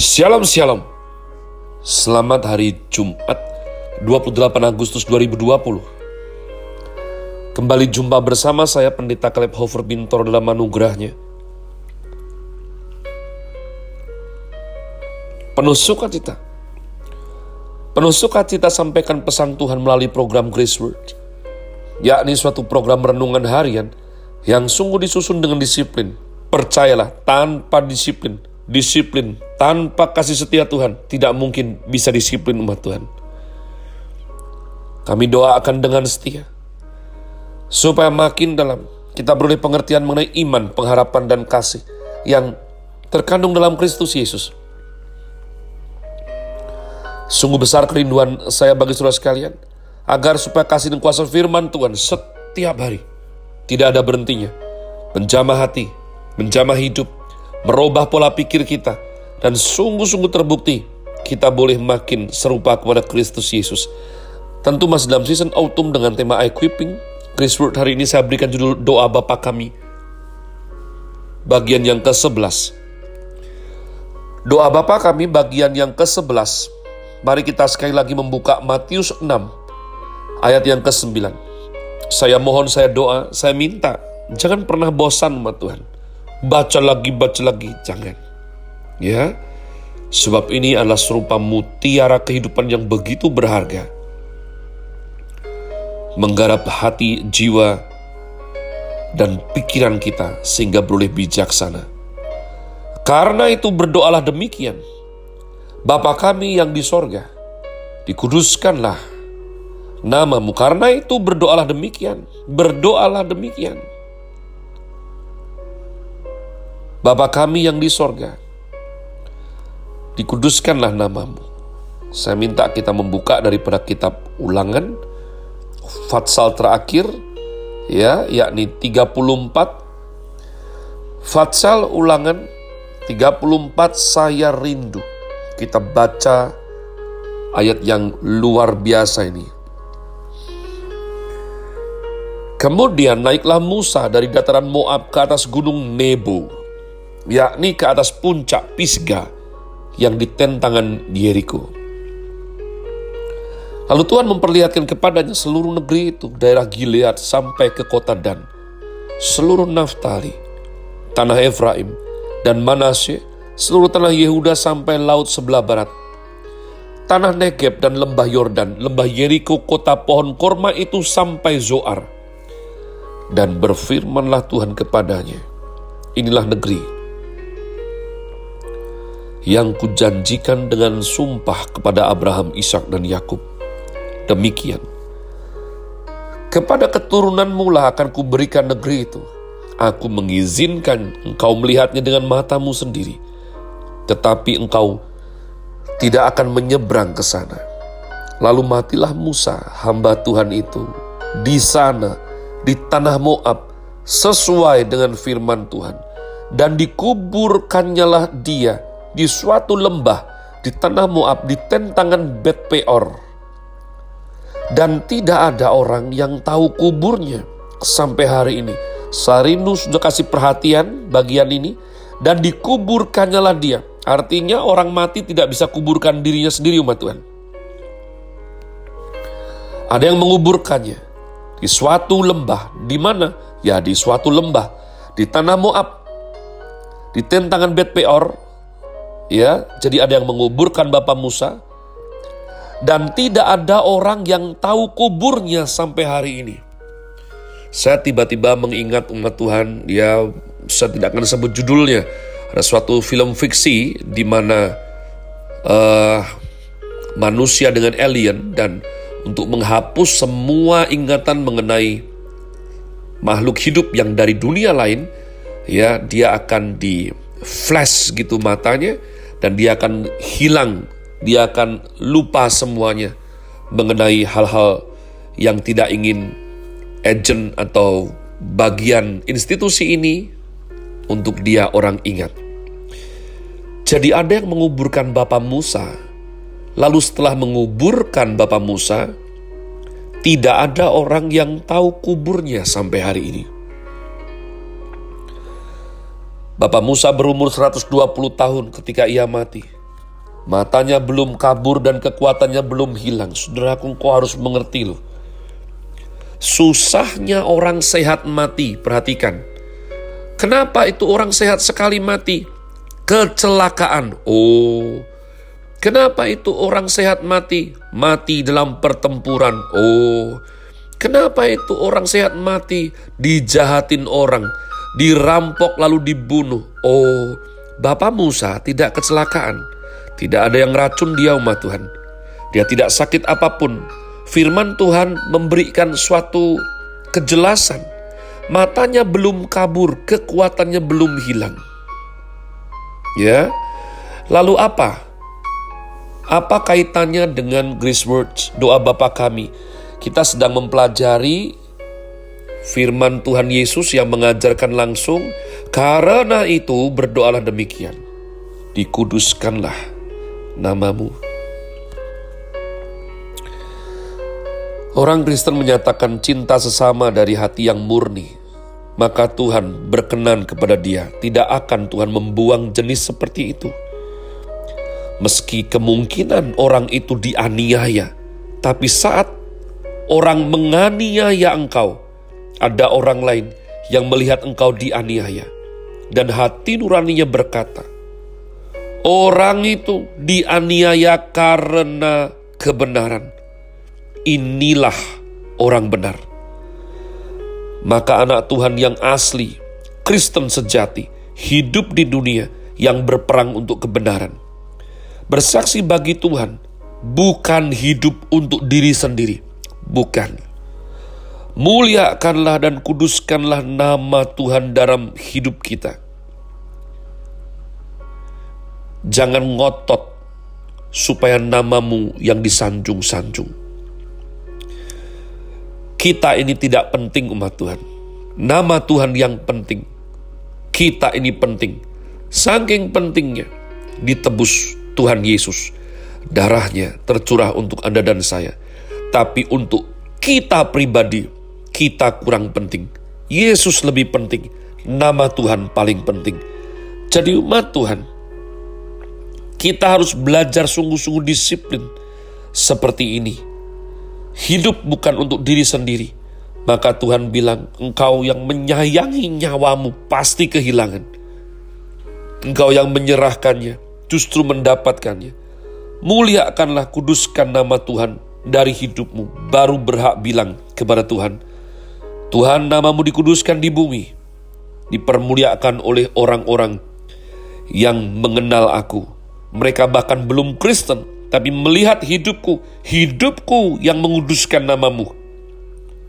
Shalom Shalom. Selamat hari Jumat 28 Agustus 2020 Kembali jumpa bersama saya Pendeta Caleb Hofer Bintor dalam anugerahnya. Penuh sukacita. Penuh sukacita sampaikan pesan Tuhan melalui program Grace Word yakni suatu program renungan harian yang sungguh disusun dengan disiplin. Percayalah, tanpa disiplin, disiplin tanpa kasih setia Tuhan tidak mungkin bisa disiplin umat Tuhan. Kami doakan dengan setia supaya makin dalam kita beroleh pengertian mengenai iman, pengharapan, dan kasih yang terkandung dalam Kristus Yesus. Sungguh besar kerinduan saya bagi saudara sekalian, agar supaya kasih dan kuasa firman Tuhan setiap hari tidak ada berhentinya, menjamah hati, menjamah hidup, merubah pola pikir kita, dan sungguh-sungguh terbukti kita boleh makin serupa kepada Kristus Yesus. Tentu masih dalam season autumn dengan tema equipping. Chris Word hari ini saya berikan judul doa Bapa kami. Bagian yang ke-11. Doa Bapa kami bagian yang ke-11. Mari kita sekali lagi membuka Matius 6 ayat yang ke-9. Saya mohon, saya doa, saya minta, jangan pernah bosan sama Tuhan. Baca lagi, baca lagi, jangan. Ya, sebab ini adalah serupa mutiara kehidupan yang begitu berharga. Menggarap hati, jiwa, dan pikiran kita sehingga boleh bijaksana. Karena itu berdoalah demikian. Bapa kami yang di sorga, dikuduskanlah namamu. Karena itu berdoalah demikian. Berdoalah demikian. Bapa kami yang di sorga, dikuduskanlah namamu. Saya minta kita membuka daripada kitab ulangan, Fatsal terakhir, ya, yakni 34. Fatsal ulangan 34 saya rindu. Kita baca ayat yang luar biasa ini. Kemudian naiklah Musa dari dataran Moab ke atas gunung Nebo, yakni ke atas puncak Pisgah yang ditentangan Yeriko. Lalu Tuhan memperlihatkan kepadanya seluruh negeri itu, daerah Gilead sampai ke kota Dan, seluruh Naftali, tanah Efraim, dan Manasye, seluruh tanah Yehuda sampai laut sebelah barat, tanah Negeb dan lembah Yordan, lembah Yeriko, kota pohon korma itu sampai Zoar, dan berfirmanlah Tuhan kepadanya, inilah negeri yang kujanjikan dengan sumpah kepada Abraham, Ishak dan Yakub. Demikian, kepada keturunanmu lah akan kuberikan negeri itu. Aku mengizinkan engkau melihatnya dengan matamu sendiri, tetapi engkau tidak akan menyeberang ke sana. Lalu matilah Musa, hamba Tuhan itu, di sana di tanah Moab sesuai dengan firman Tuhan. Dan dikuburkannyalah dia di suatu lembah di tanah Moab di tentangan Bet Peor. Dan tidak ada orang yang tahu kuburnya sampai hari ini. Sarindu sudah kasih perhatian bagian ini dan dikuburkannyalah dia. Artinya orang mati tidak bisa kuburkan dirinya sendiri umat Tuhan. Ada yang menguburkannya di suatu lembah. Di mana? Ya di suatu lembah. Di tanah Moab. Di tentangan Bet Peor. Ya, jadi ada yang menguburkan Bapak Musa. Dan tidak ada orang yang tahu kuburnya sampai hari ini. Saya tiba-tiba mengingat umat Tuhan, ya saya tidak akan sebut judulnya. Ada suatu film fiksi di mana uh, manusia dengan alien dan untuk menghapus semua ingatan mengenai makhluk hidup yang dari dunia lain, ya dia akan di flash gitu matanya dan dia akan hilang, dia akan lupa semuanya mengenai hal-hal yang tidak ingin agent atau bagian institusi ini untuk dia orang ingat. Jadi ada yang menguburkan Bapak Musa Lalu setelah menguburkan Bapak Musa, tidak ada orang yang tahu kuburnya sampai hari ini. Bapak Musa berumur 120 tahun ketika ia mati. Matanya belum kabur dan kekuatannya belum hilang. Saudaraku, kau harus mengerti loh. Susahnya orang sehat mati, perhatikan. Kenapa itu orang sehat sekali mati? Kecelakaan. Oh, kenapa itu orang sehat mati? Mati dalam pertempuran. Oh, kenapa itu orang sehat mati? Dijahatin orang, dirampok lalu dibunuh. Oh, Bapak Musa tidak kecelakaan. Tidak ada yang racun dia umat Tuhan. Dia tidak sakit apa pun. Firman Tuhan memberikan suatu kejelasan matanya belum kabur, kekuatannya belum hilang. Ya, lalu apa? Apa kaitannya dengan Grace Words, doa Bapa kami? Kita sedang mempelajari firman Tuhan Yesus yang mengajarkan langsung, karena itu berdoalah demikian. Dikuduskanlah namamu. Orang Kristen menyatakan cinta sesama dari hati yang murni maka Tuhan berkenan kepada dia. Tidak akan Tuhan membuang jenis seperti itu. Meski kemungkinan orang itu dianiaya, tapi saat orang menganiaya engkau, ada orang lain yang melihat engkau dianiaya, dan hati nuraninya berkata, "Orang itu dianiaya karena kebenaran. Inilah orang benar." maka anak Tuhan yang asli, Kristen sejati, hidup di dunia yang berperang untuk kebenaran. Bersaksi bagi Tuhan bukan hidup untuk diri sendiri, bukan. Muliakanlah dan kuduskanlah nama Tuhan dalam hidup kita. Jangan ngotot supaya namamu yang disanjung-sanjung kita ini tidak penting umat Tuhan. Nama Tuhan yang penting. Kita ini penting. Saking pentingnya ditebus Tuhan Yesus. Darahnya tercurah untuk Anda dan saya. Tapi untuk kita pribadi, kita kurang penting. Yesus lebih penting. Nama Tuhan paling penting. Jadi umat Tuhan, kita harus belajar sungguh-sungguh disiplin seperti ini Hidup bukan untuk diri sendiri. Maka Tuhan bilang, engkau yang menyayangi nyawamu pasti kehilangan. Engkau yang menyerahkannya, justru mendapatkannya. Muliakanlah, kuduskan nama Tuhan dari hidupmu, baru berhak bilang kepada Tuhan, Tuhan namamu dikuduskan di bumi, dipermuliakan oleh orang-orang yang mengenal aku. Mereka bahkan belum Kristen, tapi melihat hidupku, hidupku yang menguduskan namamu,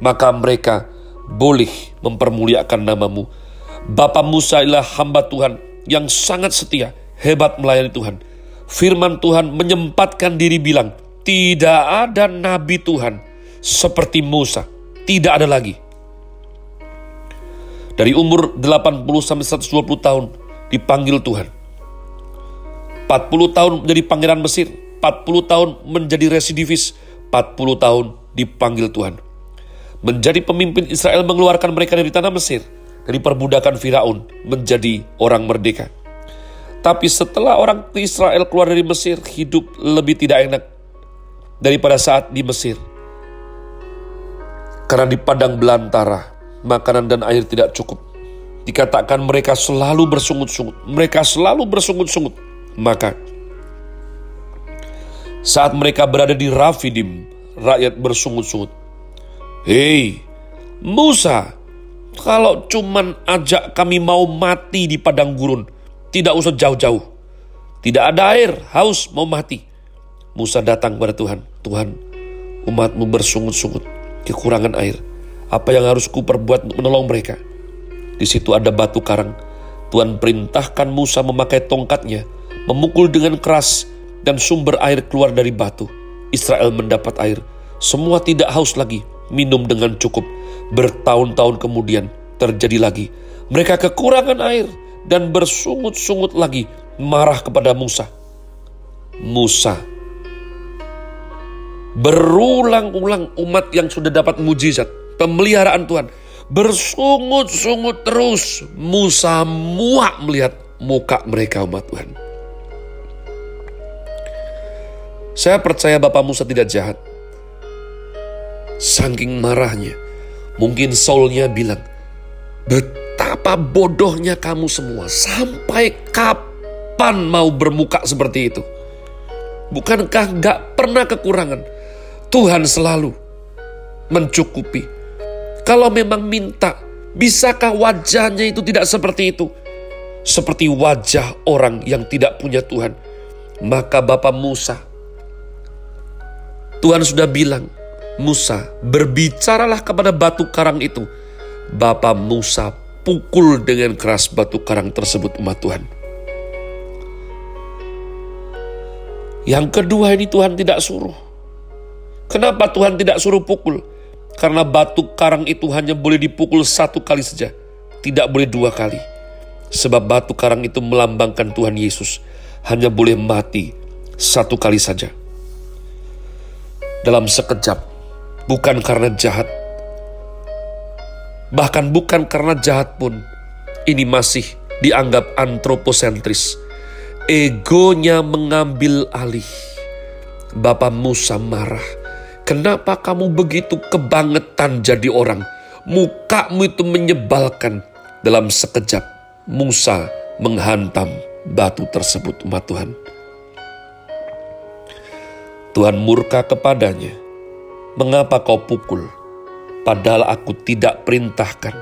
maka mereka boleh mempermuliakan namamu. Bapa Musa adalah hamba Tuhan yang sangat setia, hebat melayani Tuhan. Firman Tuhan menyempatkan diri bilang, tidak ada nabi Tuhan seperti Musa. Tidak ada lagi. Dari umur 80 sampai 120 tahun dipanggil Tuhan. 40 tahun menjadi pangeran Mesir, 40 tahun menjadi residivis, 40 tahun dipanggil Tuhan. Menjadi pemimpin Israel mengeluarkan mereka dari tanah Mesir, dari perbudakan Firaun menjadi orang merdeka. Tapi setelah orang Israel keluar dari Mesir, hidup lebih tidak enak daripada saat di Mesir. Karena di padang belantara, makanan dan air tidak cukup. Dikatakan mereka selalu bersungut-sungut. Mereka selalu bersungut-sungut. Maka saat mereka berada di Rafidim, rakyat bersungut-sungut. Hei, Musa, kalau cuman ajak kami mau mati di padang gurun, tidak usah jauh-jauh. Tidak ada air, haus, mau mati. Musa datang kepada Tuhan. Tuhan, umatmu bersungut-sungut, kekurangan air. Apa yang harus ku perbuat untuk menolong mereka? Di situ ada batu karang. Tuhan perintahkan Musa memakai tongkatnya, memukul dengan keras, dan sumber air keluar dari batu. Israel mendapat air. Semua tidak haus lagi, minum dengan cukup. Bertahun-tahun kemudian terjadi lagi. Mereka kekurangan air dan bersungut-sungut lagi marah kepada Musa. Musa berulang-ulang umat yang sudah dapat mujizat, pemeliharaan Tuhan, bersungut-sungut terus. Musa muak melihat muka mereka umat Tuhan. Saya percaya Bapak Musa tidak jahat. Saking marahnya, mungkin Saulnya bilang, Betapa bodohnya kamu semua, sampai kapan mau bermuka seperti itu? Bukankah gak pernah kekurangan? Tuhan selalu mencukupi. Kalau memang minta, bisakah wajahnya itu tidak seperti itu? Seperti wajah orang yang tidak punya Tuhan. Maka Bapak Musa, Tuhan sudah bilang, Musa, berbicaralah kepada batu karang itu. Bapak Musa pukul dengan keras batu karang tersebut umat Tuhan. Yang kedua ini Tuhan tidak suruh. Kenapa Tuhan tidak suruh pukul? Karena batu karang itu hanya boleh dipukul satu kali saja, tidak boleh dua kali. Sebab batu karang itu melambangkan Tuhan Yesus, hanya boleh mati satu kali saja. Dalam sekejap, bukan karena jahat, bahkan bukan karena jahat pun, ini masih dianggap antroposentris Egonya mengambil alih. Bapak Musa marah. Kenapa kamu begitu kebangetan jadi orang? Mukamu itu menyebalkan. Dalam sekejap, Musa menghantam batu tersebut umat Tuhan. Tuhan murka kepadanya. Mengapa kau pukul? Padahal aku tidak perintahkan.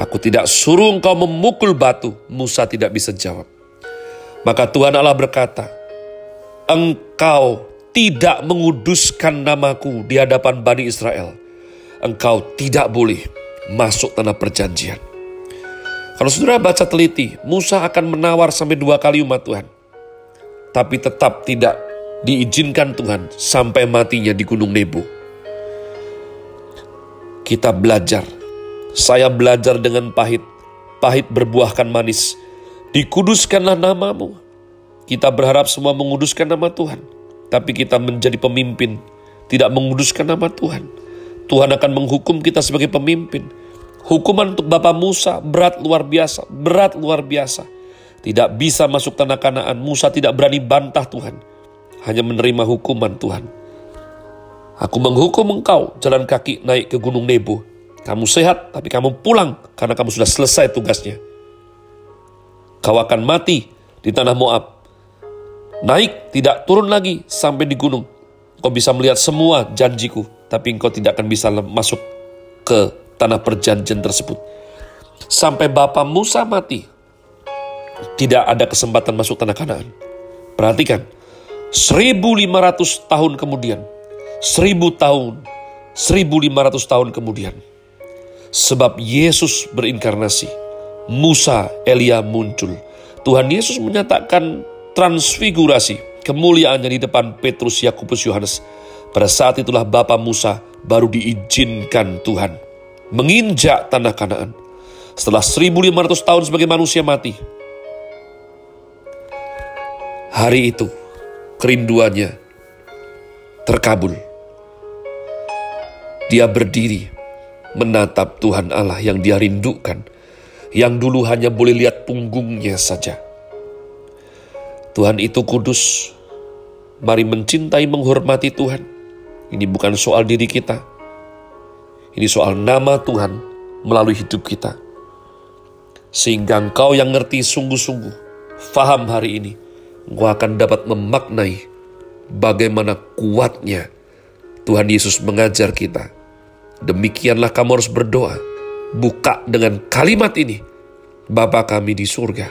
Aku tidak suruh engkau memukul batu. Musa tidak bisa jawab. Maka Tuhan Allah berkata, Engkau tidak menguduskan namaku di hadapan Bani Israel. Engkau tidak boleh masuk tanah perjanjian. Kalau saudara baca teliti, Musa akan menawar sampai dua kali umat Tuhan. Tapi tetap tidak diizinkan Tuhan sampai matinya di Gunung Nebo. Kita belajar. Saya belajar dengan pahit. Pahit berbuahkan manis Dikuduskanlah namamu. Kita berharap semua menguduskan nama Tuhan. Tapi kita menjadi pemimpin, tidak menguduskan nama Tuhan. Tuhan akan menghukum kita sebagai pemimpin. Hukuman untuk Bapak Musa berat luar biasa, berat luar biasa. Tidak bisa masuk tanah kanaan. Musa tidak berani bantah Tuhan. Hanya menerima hukuman Tuhan. Aku menghukum engkau jalan kaki naik ke gunung Nebo. Kamu sehat, tapi kamu pulang karena kamu sudah selesai tugasnya. Kau akan mati di tanah Moab. Naik, tidak turun lagi sampai di gunung. Kau bisa melihat semua janjiku, tapi engkau tidak akan bisa masuk ke tanah perjanjian tersebut. Sampai Bapak Musa mati, tidak ada kesempatan masuk tanah Kanaan. Perhatikan, 1500 tahun kemudian, 1000 tahun, 1500 tahun kemudian, sebab Yesus berinkarnasi, Musa, Elia muncul. Tuhan Yesus menyatakan transfigurasi kemuliaannya di depan Petrus, Yakobus, Yohanes. Pada saat itulah Bapa Musa baru diizinkan Tuhan menginjak tanah Kanaan. Setelah 1500 tahun sebagai manusia mati. Hari itu kerinduannya terkabul. Dia berdiri menatap Tuhan Allah yang dia rindukan yang dulu hanya boleh lihat punggungnya saja. Tuhan itu kudus. Mari mencintai menghormati Tuhan. Ini bukan soal diri kita. Ini soal nama Tuhan melalui hidup kita. Sehingga engkau yang ngerti sungguh-sungguh, faham hari ini, engkau akan dapat memaknai bagaimana kuatnya Tuhan Yesus mengajar kita. Demikianlah kamu harus berdoa buka dengan kalimat ini. Bapa kami di surga,